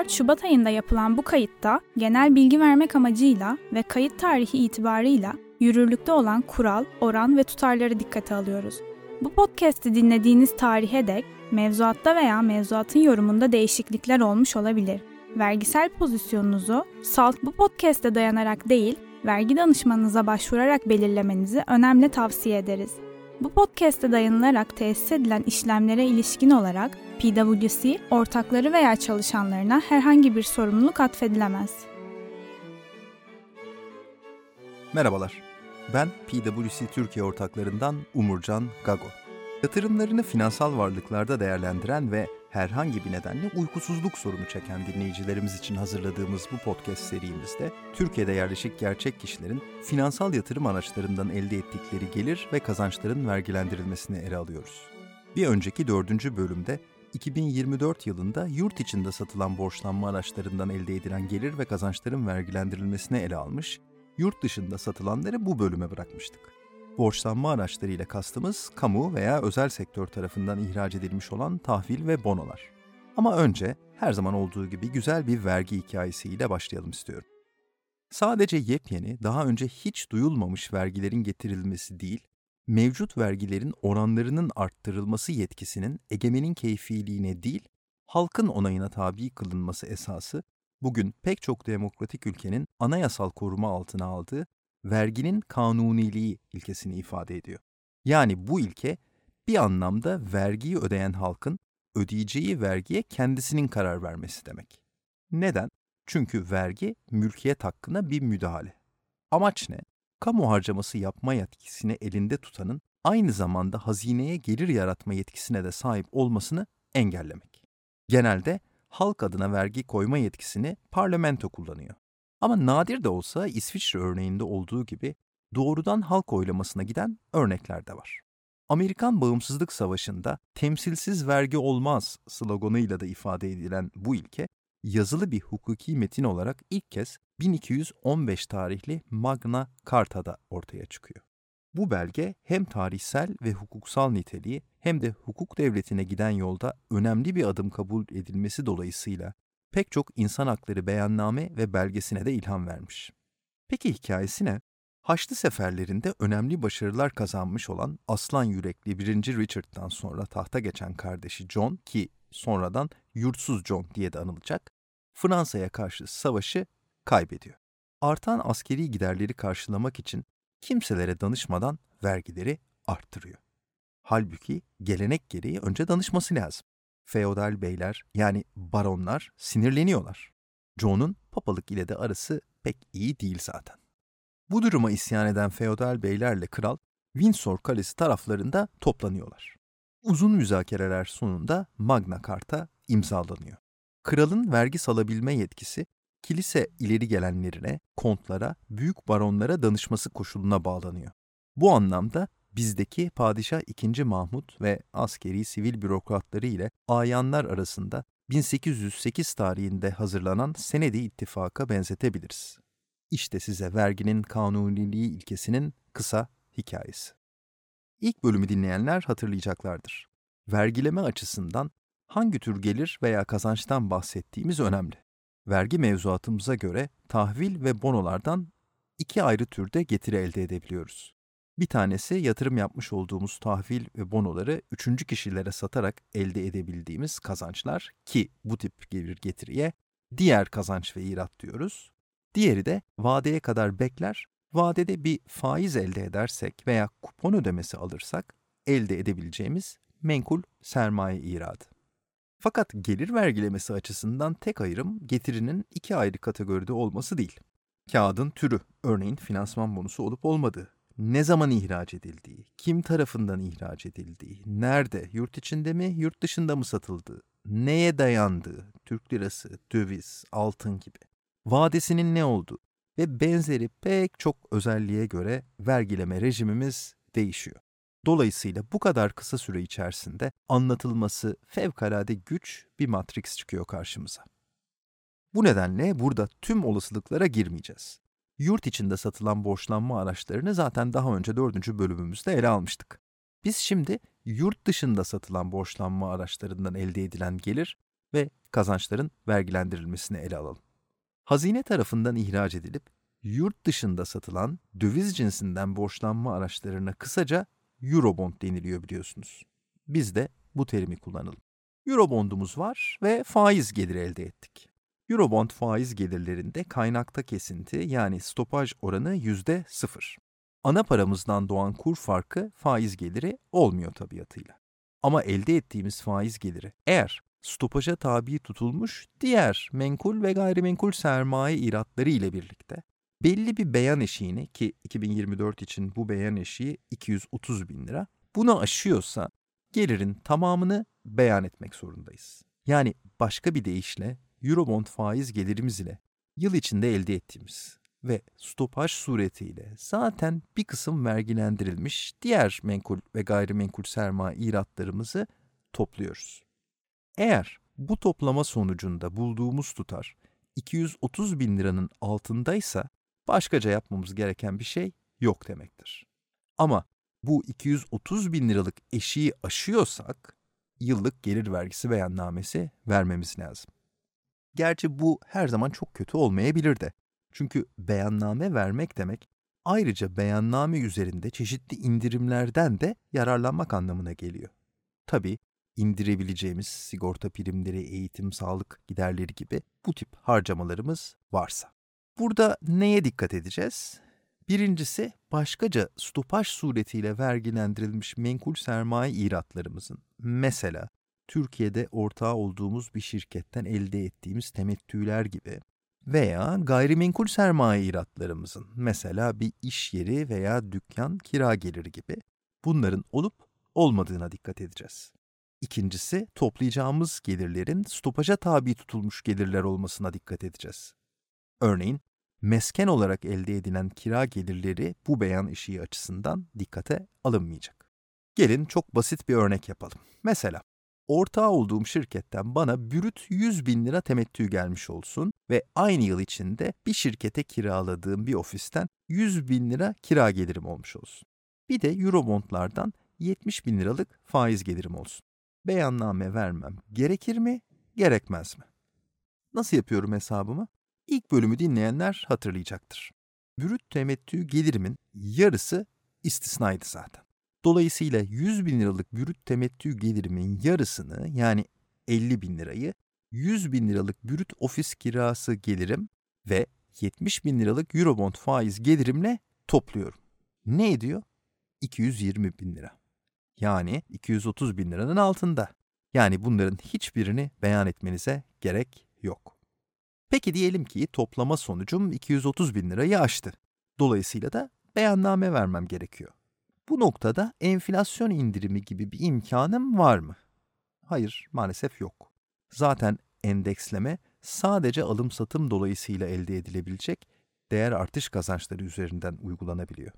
24 Şubat ayında yapılan bu kayıtta genel bilgi vermek amacıyla ve kayıt tarihi itibarıyla yürürlükte olan kural, oran ve tutarları dikkate alıyoruz. Bu podcast'i dinlediğiniz tarihe dek mevzuatta veya mevzuatın yorumunda değişiklikler olmuş olabilir. Vergisel pozisyonunuzu SALT bu podcast'e dayanarak değil, vergi danışmanınıza başvurarak belirlemenizi önemli tavsiye ederiz. Bu podcast'e dayanılarak tesis edilen işlemlere ilişkin olarak PwC, ortakları veya çalışanlarına herhangi bir sorumluluk atfedilemez. Merhabalar, ben PwC Türkiye ortaklarından Umurcan Gago. Yatırımlarını finansal varlıklarda değerlendiren ve herhangi bir nedenle uykusuzluk sorunu çeken dinleyicilerimiz için hazırladığımız bu podcast serimizde Türkiye'de yerleşik gerçek kişilerin finansal yatırım araçlarından elde ettikleri gelir ve kazançların vergilendirilmesini ele alıyoruz. Bir önceki dördüncü bölümde 2024 yılında yurt içinde satılan borçlanma araçlarından elde edilen gelir ve kazançların vergilendirilmesini ele almış, yurt dışında satılanları bu bölüme bırakmıştık. Borçlanma araçlarıyla kastımız kamu veya özel sektör tarafından ihraç edilmiş olan tahvil ve bonolar. Ama önce her zaman olduğu gibi güzel bir vergi hikayesiyle başlayalım istiyorum. Sadece yepyeni, daha önce hiç duyulmamış vergilerin getirilmesi değil, mevcut vergilerin oranlarının arttırılması yetkisinin egemenin keyfiliğine değil, halkın onayına tabi kılınması esası, bugün pek çok demokratik ülkenin anayasal koruma altına aldığı verginin kanuniliği ilkesini ifade ediyor. Yani bu ilke bir anlamda vergiyi ödeyen halkın ödeyeceği vergiye kendisinin karar vermesi demek. Neden? Çünkü vergi mülkiyet hakkına bir müdahale. Amaç ne? Kamu harcaması yapma yetkisini elinde tutanın aynı zamanda hazineye gelir yaratma yetkisine de sahip olmasını engellemek. Genelde halk adına vergi koyma yetkisini parlamento kullanıyor. Ama nadir de olsa İsviçre örneğinde olduğu gibi doğrudan halk oylamasına giden örnekler de var. Amerikan Bağımsızlık Savaşı'nda temsilsiz vergi olmaz sloganıyla da ifade edilen bu ilke, yazılı bir hukuki metin olarak ilk kez 1215 tarihli Magna Carta'da ortaya çıkıyor. Bu belge hem tarihsel ve hukuksal niteliği hem de hukuk devletine giden yolda önemli bir adım kabul edilmesi dolayısıyla pek çok insan hakları beyanname ve belgesine de ilham vermiş. Peki hikayesi ne? Haçlı seferlerinde önemli başarılar kazanmış olan aslan yürekli 1. Richard'dan sonra tahta geçen kardeşi John ki sonradan Yurtsuz John diye de anılacak, Fransa'ya karşı savaşı kaybediyor. Artan askeri giderleri karşılamak için kimselere danışmadan vergileri arttırıyor. Halbuki gelenek gereği önce danışması lazım feodal beyler yani baronlar sinirleniyorlar. John'un papalık ile de arası pek iyi değil zaten. Bu duruma isyan eden feodal beylerle kral Windsor Kalesi taraflarında toplanıyorlar. Uzun müzakereler sonunda Magna Carta imzalanıyor. Kralın vergi salabilme yetkisi kilise ileri gelenlerine, kontlara, büyük baronlara danışması koşuluna bağlanıyor. Bu anlamda bizdeki Padişah II. Mahmut ve askeri sivil bürokratları ile ayanlar arasında 1808 tarihinde hazırlanan Senedi İttifaka benzetebiliriz. İşte size verginin kanuniliği ilkesinin kısa hikayesi. İlk bölümü dinleyenler hatırlayacaklardır. Vergileme açısından hangi tür gelir veya kazançtan bahsettiğimiz önemli. Vergi mevzuatımıza göre tahvil ve bonolardan iki ayrı türde getiri elde edebiliyoruz. Bir tanesi yatırım yapmış olduğumuz tahvil ve bonoları üçüncü kişilere satarak elde edebildiğimiz kazançlar ki bu tip gelir getiriye diğer kazanç ve irat diyoruz. Diğeri de vadeye kadar bekler, vadede bir faiz elde edersek veya kupon ödemesi alırsak elde edebileceğimiz menkul sermaye iradı. Fakat gelir vergilemesi açısından tek ayrım getirinin iki ayrı kategoride olması değil. Kağıdın türü, örneğin finansman bonusu olup olmadığı ne zaman ihraç edildiği, kim tarafından ihraç edildiği, nerede, yurt içinde mi, yurt dışında mı satıldığı, neye dayandığı, Türk lirası, döviz, altın gibi, vadesinin ne olduğu ve benzeri pek çok özelliğe göre vergileme rejimimiz değişiyor. Dolayısıyla bu kadar kısa süre içerisinde anlatılması fevkalade güç bir matrix çıkıyor karşımıza. Bu nedenle burada tüm olasılıklara girmeyeceğiz yurt içinde satılan borçlanma araçlarını zaten daha önce dördüncü bölümümüzde ele almıştık. Biz şimdi yurt dışında satılan borçlanma araçlarından elde edilen gelir ve kazançların vergilendirilmesini ele alalım. Hazine tarafından ihraç edilip yurt dışında satılan döviz cinsinden borçlanma araçlarına kısaca Eurobond deniliyor biliyorsunuz. Biz de bu terimi kullanalım. Eurobondumuz var ve faiz geliri elde ettik. Eurobond faiz gelirlerinde kaynakta kesinti yani stopaj oranı yüzde sıfır. Ana paramızdan doğan kur farkı faiz geliri olmuyor tabiatıyla. Ama elde ettiğimiz faiz geliri eğer stopaja tabi tutulmuş diğer menkul ve gayrimenkul sermaye iratları ile birlikte belli bir beyan eşiğini ki 2024 için bu beyan eşiği 230 bin lira bunu aşıyorsa gelirin tamamını beyan etmek zorundayız. Yani başka bir deyişle Eurobond faiz gelirimiz ile yıl içinde elde ettiğimiz ve stopaj suretiyle zaten bir kısım vergilendirilmiş diğer menkul ve gayrimenkul sermaye iratlarımızı topluyoruz. Eğer bu toplama sonucunda bulduğumuz tutar 230 bin liranın altındaysa başkaca yapmamız gereken bir şey yok demektir. Ama bu 230 bin liralık eşiği aşıyorsak yıllık gelir vergisi beyannamesi vermemiz lazım. Gerçi bu her zaman çok kötü olmayabilir de. Çünkü beyanname vermek demek ayrıca beyanname üzerinde çeşitli indirimlerden de yararlanmak anlamına geliyor. Tabii indirebileceğimiz sigorta primleri, eğitim, sağlık giderleri gibi bu tip harcamalarımız varsa. Burada neye dikkat edeceğiz? Birincisi başkaca stopaj suretiyle vergilendirilmiş menkul sermaye iratlarımızın mesela Türkiye'de ortağı olduğumuz bir şirketten elde ettiğimiz temettüler gibi veya gayrimenkul sermaye iratlarımızın mesela bir iş yeri veya dükkan kira geliri gibi bunların olup olmadığına dikkat edeceğiz. İkincisi toplayacağımız gelirlerin stopaja tabi tutulmuş gelirler olmasına dikkat edeceğiz. Örneğin mesken olarak elde edilen kira gelirleri bu beyan işi açısından dikkate alınmayacak. Gelin çok basit bir örnek yapalım. Mesela ortağı olduğum şirketten bana bürüt 100 bin lira temettü gelmiş olsun ve aynı yıl içinde bir şirkete kiraladığım bir ofisten 100 bin lira kira gelirim olmuş olsun. Bir de Eurobondlardan 70 bin liralık faiz gelirim olsun. Beyanname vermem gerekir mi, gerekmez mi? Nasıl yapıyorum hesabımı? İlk bölümü dinleyenler hatırlayacaktır. Bürüt temettü gelirimin yarısı istisnaydı zaten. Dolayısıyla 100 bin liralık bürüt temettü gelirimin yarısını yani 50 bin lirayı 100 bin liralık bürüt ofis kirası gelirim ve 70 bin liralık Eurobond faiz gelirimle topluyorum. Ne ediyor? 220 bin lira. Yani 230 bin liranın altında. Yani bunların hiçbirini beyan etmenize gerek yok. Peki diyelim ki toplama sonucum 230 bin lirayı aştı. Dolayısıyla da beyanname vermem gerekiyor. Bu noktada enflasyon indirimi gibi bir imkanım var mı? Hayır, maalesef yok. Zaten endeksleme sadece alım-satım dolayısıyla elde edilebilecek değer artış kazançları üzerinden uygulanabiliyor.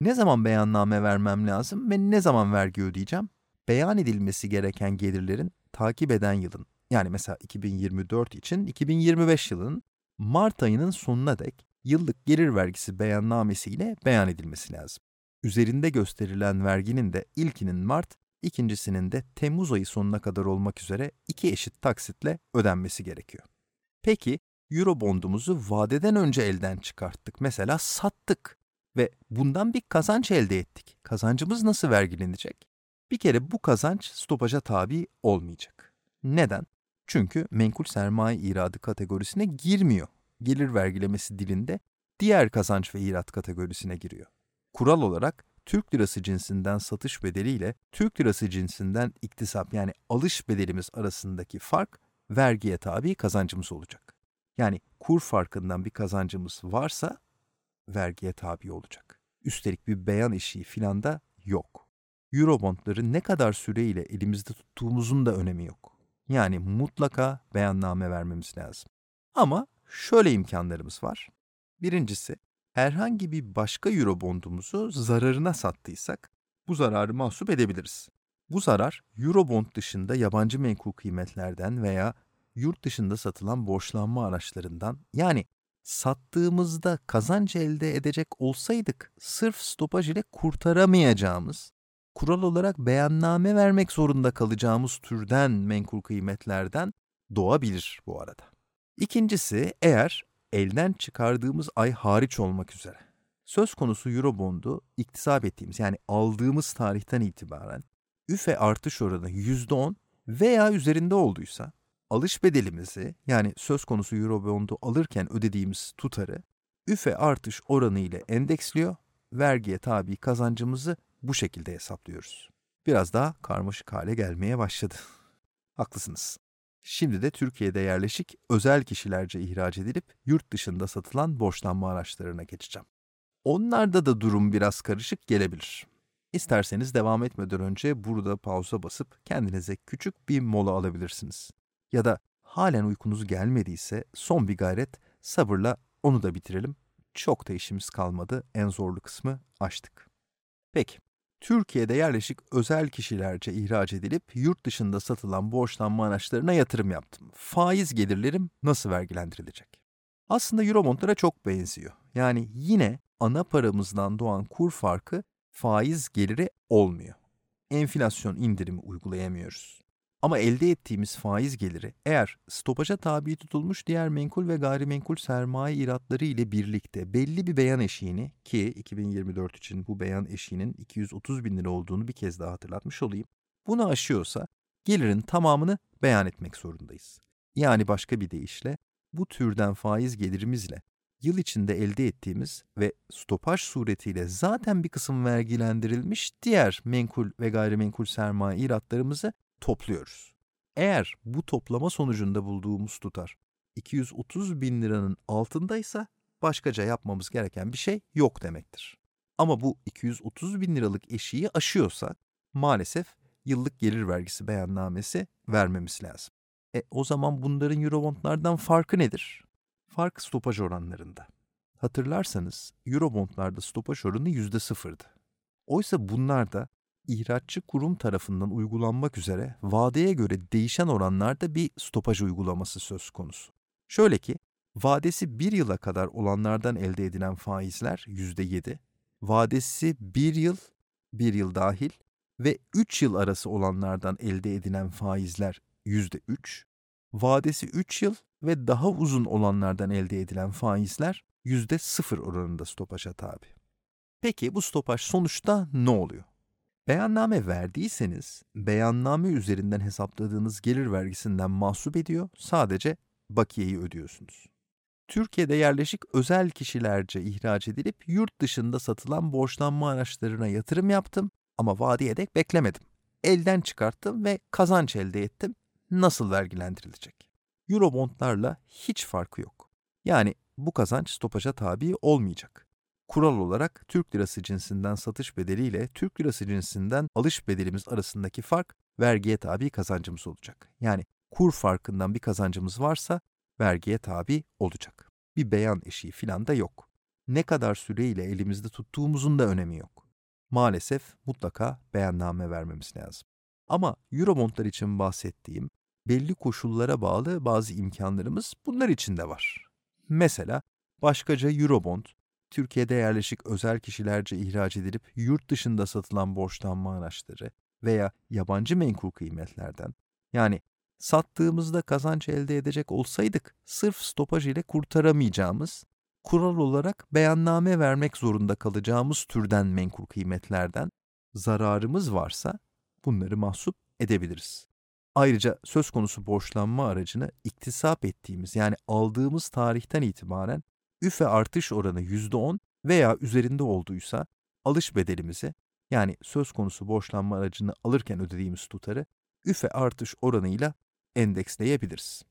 Ne zaman beyanname vermem lazım ve ne zaman vergi ödeyeceğim? Beyan edilmesi gereken gelirlerin takip eden yılın, yani mesela 2024 için 2025 yılının Mart ayının sonuna dek yıllık gelir vergisi beyannamesiyle beyan edilmesi lazım. Üzerinde gösterilen verginin de ilkinin Mart, ikincisinin de Temmuz ayı sonuna kadar olmak üzere iki eşit taksitle ödenmesi gerekiyor. Peki Eurobondumuzu vadeden önce elden çıkarttık. Mesela sattık ve bundan bir kazanç elde ettik. Kazancımız nasıl vergilenecek? Bir kere bu kazanç stopaja tabi olmayacak. Neden? Çünkü menkul sermaye iradı kategorisine girmiyor. Gelir vergilemesi dilinde diğer kazanç ve irat kategorisine giriyor. Kural olarak Türk lirası cinsinden satış bedeliyle Türk lirası cinsinden iktisap yani alış bedelimiz arasındaki fark vergiye tabi kazancımız olacak. Yani kur farkından bir kazancımız varsa vergiye tabi olacak. Üstelik bir beyan eşiği filan da yok. Eurobondları ne kadar süreyle elimizde tuttuğumuzun da önemi yok. Yani mutlaka beyanname vermemiz lazım. Ama şöyle imkanlarımız var. Birincisi, herhangi bir başka Eurobondumuzu zararına sattıysak bu zararı mahsup edebiliriz. Bu zarar Eurobond dışında yabancı menkul kıymetlerden veya yurt dışında satılan borçlanma araçlarından yani sattığımızda kazanç elde edecek olsaydık sırf stopaj ile kurtaramayacağımız, kural olarak beyanname vermek zorunda kalacağımız türden menkul kıymetlerden doğabilir bu arada. İkincisi eğer elden çıkardığımız ay hariç olmak üzere söz konusu Eurobond'u iktisap ettiğimiz yani aldığımız tarihten itibaren üfe artış oranı %10 veya üzerinde olduysa alış bedelimizi yani söz konusu Eurobond'u alırken ödediğimiz tutarı üfe artış oranı ile endeksliyor, vergiye tabi kazancımızı bu şekilde hesaplıyoruz. Biraz daha karmaşık hale gelmeye başladı. Haklısınız. Şimdi de Türkiye'de yerleşik özel kişilerce ihraç edilip yurt dışında satılan borçlanma araçlarına geçeceğim. Onlarda da durum biraz karışık gelebilir. İsterseniz devam etmeden önce burada pauza basıp kendinize küçük bir mola alabilirsiniz. Ya da halen uykunuz gelmediyse son bir gayret sabırla onu da bitirelim. Çok da işimiz kalmadı. En zorlu kısmı açtık. Peki. Türkiye'de yerleşik özel kişilerce ihraç edilip yurt dışında satılan borçlanma araçlarına yatırım yaptım. Faiz gelirlerim nasıl vergilendirilecek? Aslında Eurobondlara çok benziyor. Yani yine ana paramızdan doğan kur farkı faiz geliri olmuyor. Enflasyon indirimi uygulayamıyoruz. Ama elde ettiğimiz faiz geliri eğer stopaja tabi tutulmuş diğer menkul ve gayrimenkul sermaye iratları ile birlikte belli bir beyan eşiğini ki 2024 için bu beyan eşiğinin 230 bin lira olduğunu bir kez daha hatırlatmış olayım. Bunu aşıyorsa gelirin tamamını beyan etmek zorundayız. Yani başka bir deyişle bu türden faiz gelirimizle yıl içinde elde ettiğimiz ve stopaj suretiyle zaten bir kısım vergilendirilmiş diğer menkul ve gayrimenkul sermaye iratlarımızı topluyoruz. Eğer bu toplama sonucunda bulduğumuz tutar 230 bin liranın altındaysa başkaca yapmamız gereken bir şey yok demektir. Ama bu 230 bin liralık eşiği aşıyorsa maalesef yıllık gelir vergisi beyannamesi vermemiz lazım. E o zaman bunların Eurobondlardan farkı nedir? Fark stopaj oranlarında. Hatırlarsanız Eurobondlarda stopaj oranı %0'dı. Oysa bunlarda ihraççı kurum tarafından uygulanmak üzere vadeye göre değişen oranlarda bir stopaj uygulaması söz konusu. Şöyle ki, vadesi bir yıla kadar olanlardan elde edilen faizler %7, vadesi bir yıl, bir yıl dahil ve 3 yıl arası olanlardan elde edilen faizler %3, vadesi 3 yıl ve daha uzun olanlardan elde edilen faizler %0 oranında stopaja tabi. Peki bu stopaj sonuçta ne oluyor? Beyanname verdiyseniz, beyanname üzerinden hesapladığınız gelir vergisinden mahsup ediyor, sadece bakiyeyi ödüyorsunuz. Türkiye'de yerleşik özel kişilerce ihraç edilip yurt dışında satılan borçlanma araçlarına yatırım yaptım ama vadeye dek beklemedim. Elden çıkarttım ve kazanç elde ettim. Nasıl vergilendirilecek? Eurobondlarla hiç farkı yok. Yani bu kazanç stopaja tabi olmayacak kural olarak Türk lirası cinsinden satış bedeliyle Türk lirası cinsinden alış bedelimiz arasındaki fark vergiye tabi kazancımız olacak. Yani kur farkından bir kazancımız varsa vergiye tabi olacak. Bir beyan eşiği filan da yok. Ne kadar süreyle elimizde tuttuğumuzun da önemi yok. Maalesef mutlaka beyanname vermemiz lazım. Ama Eurobondlar için bahsettiğim belli koşullara bağlı bazı imkanlarımız bunlar için de var. Mesela başkaca Eurobond Türkiye'de yerleşik özel kişilerce ihraç edilip yurt dışında satılan borçlanma araçları veya yabancı menkul kıymetlerden yani sattığımızda kazanç elde edecek olsaydık sırf stopaj ile kurtaramayacağımız, kural olarak beyanname vermek zorunda kalacağımız türden menkul kıymetlerden zararımız varsa bunları mahsup edebiliriz. Ayrıca söz konusu borçlanma aracını iktisap ettiğimiz yani aldığımız tarihten itibaren üfe artış oranı %10 veya üzerinde olduysa alış bedelimizi yani söz konusu borçlanma aracını alırken ödediğimiz tutarı üfe artış oranıyla endeksleyebiliriz.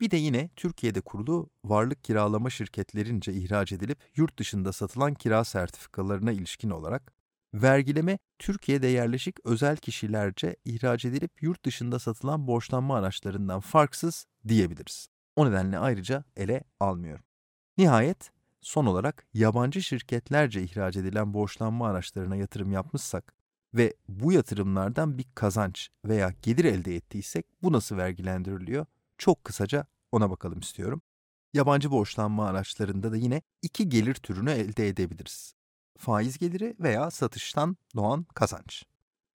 Bir de yine Türkiye'de kurulu varlık kiralama şirketlerince ihraç edilip yurt dışında satılan kira sertifikalarına ilişkin olarak vergileme Türkiye'de yerleşik özel kişilerce ihraç edilip yurt dışında satılan borçlanma araçlarından farksız diyebiliriz. O nedenle ayrıca ele almıyorum. Nihayet son olarak yabancı şirketlerce ihraç edilen borçlanma araçlarına yatırım yapmışsak ve bu yatırımlardan bir kazanç veya gelir elde ettiysek bu nasıl vergilendiriliyor? Çok kısaca ona bakalım istiyorum. Yabancı borçlanma araçlarında da yine iki gelir türünü elde edebiliriz. Faiz geliri veya satıştan doğan kazanç.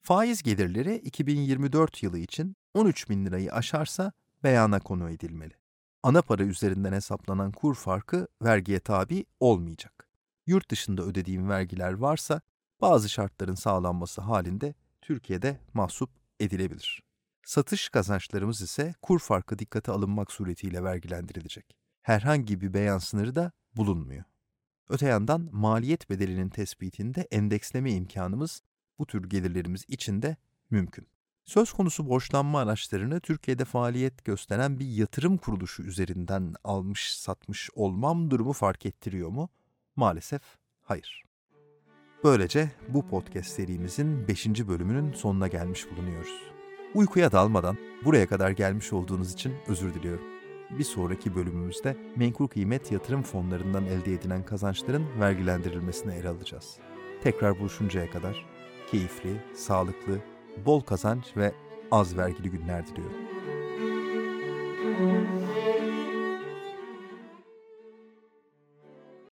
Faiz gelirleri 2024 yılı için 13 bin lirayı aşarsa beyana konu edilmeli. Ana para üzerinden hesaplanan kur farkı vergiye tabi olmayacak. Yurt dışında ödediğim vergiler varsa bazı şartların sağlanması halinde Türkiye'de mahsup edilebilir. Satış kazançlarımız ise kur farkı dikkate alınmak suretiyle vergilendirilecek. Herhangi bir beyan sınırı da bulunmuyor. Öte yandan maliyet bedelinin tespitinde endeksleme imkanımız bu tür gelirlerimiz için de mümkün. Söz konusu borçlanma araçlarını Türkiye'de faaliyet gösteren bir yatırım kuruluşu üzerinden almış satmış olmam durumu fark ettiriyor mu? Maalesef hayır. Böylece bu podcast serimizin 5. bölümünün sonuna gelmiş bulunuyoruz. Uykuya dalmadan buraya kadar gelmiş olduğunuz için özür diliyorum. Bir sonraki bölümümüzde menkul kıymet yatırım fonlarından elde edilen kazançların vergilendirilmesine ele alacağız. Tekrar buluşuncaya kadar keyifli, sağlıklı, bol kazanç ve az vergili günler diliyorum.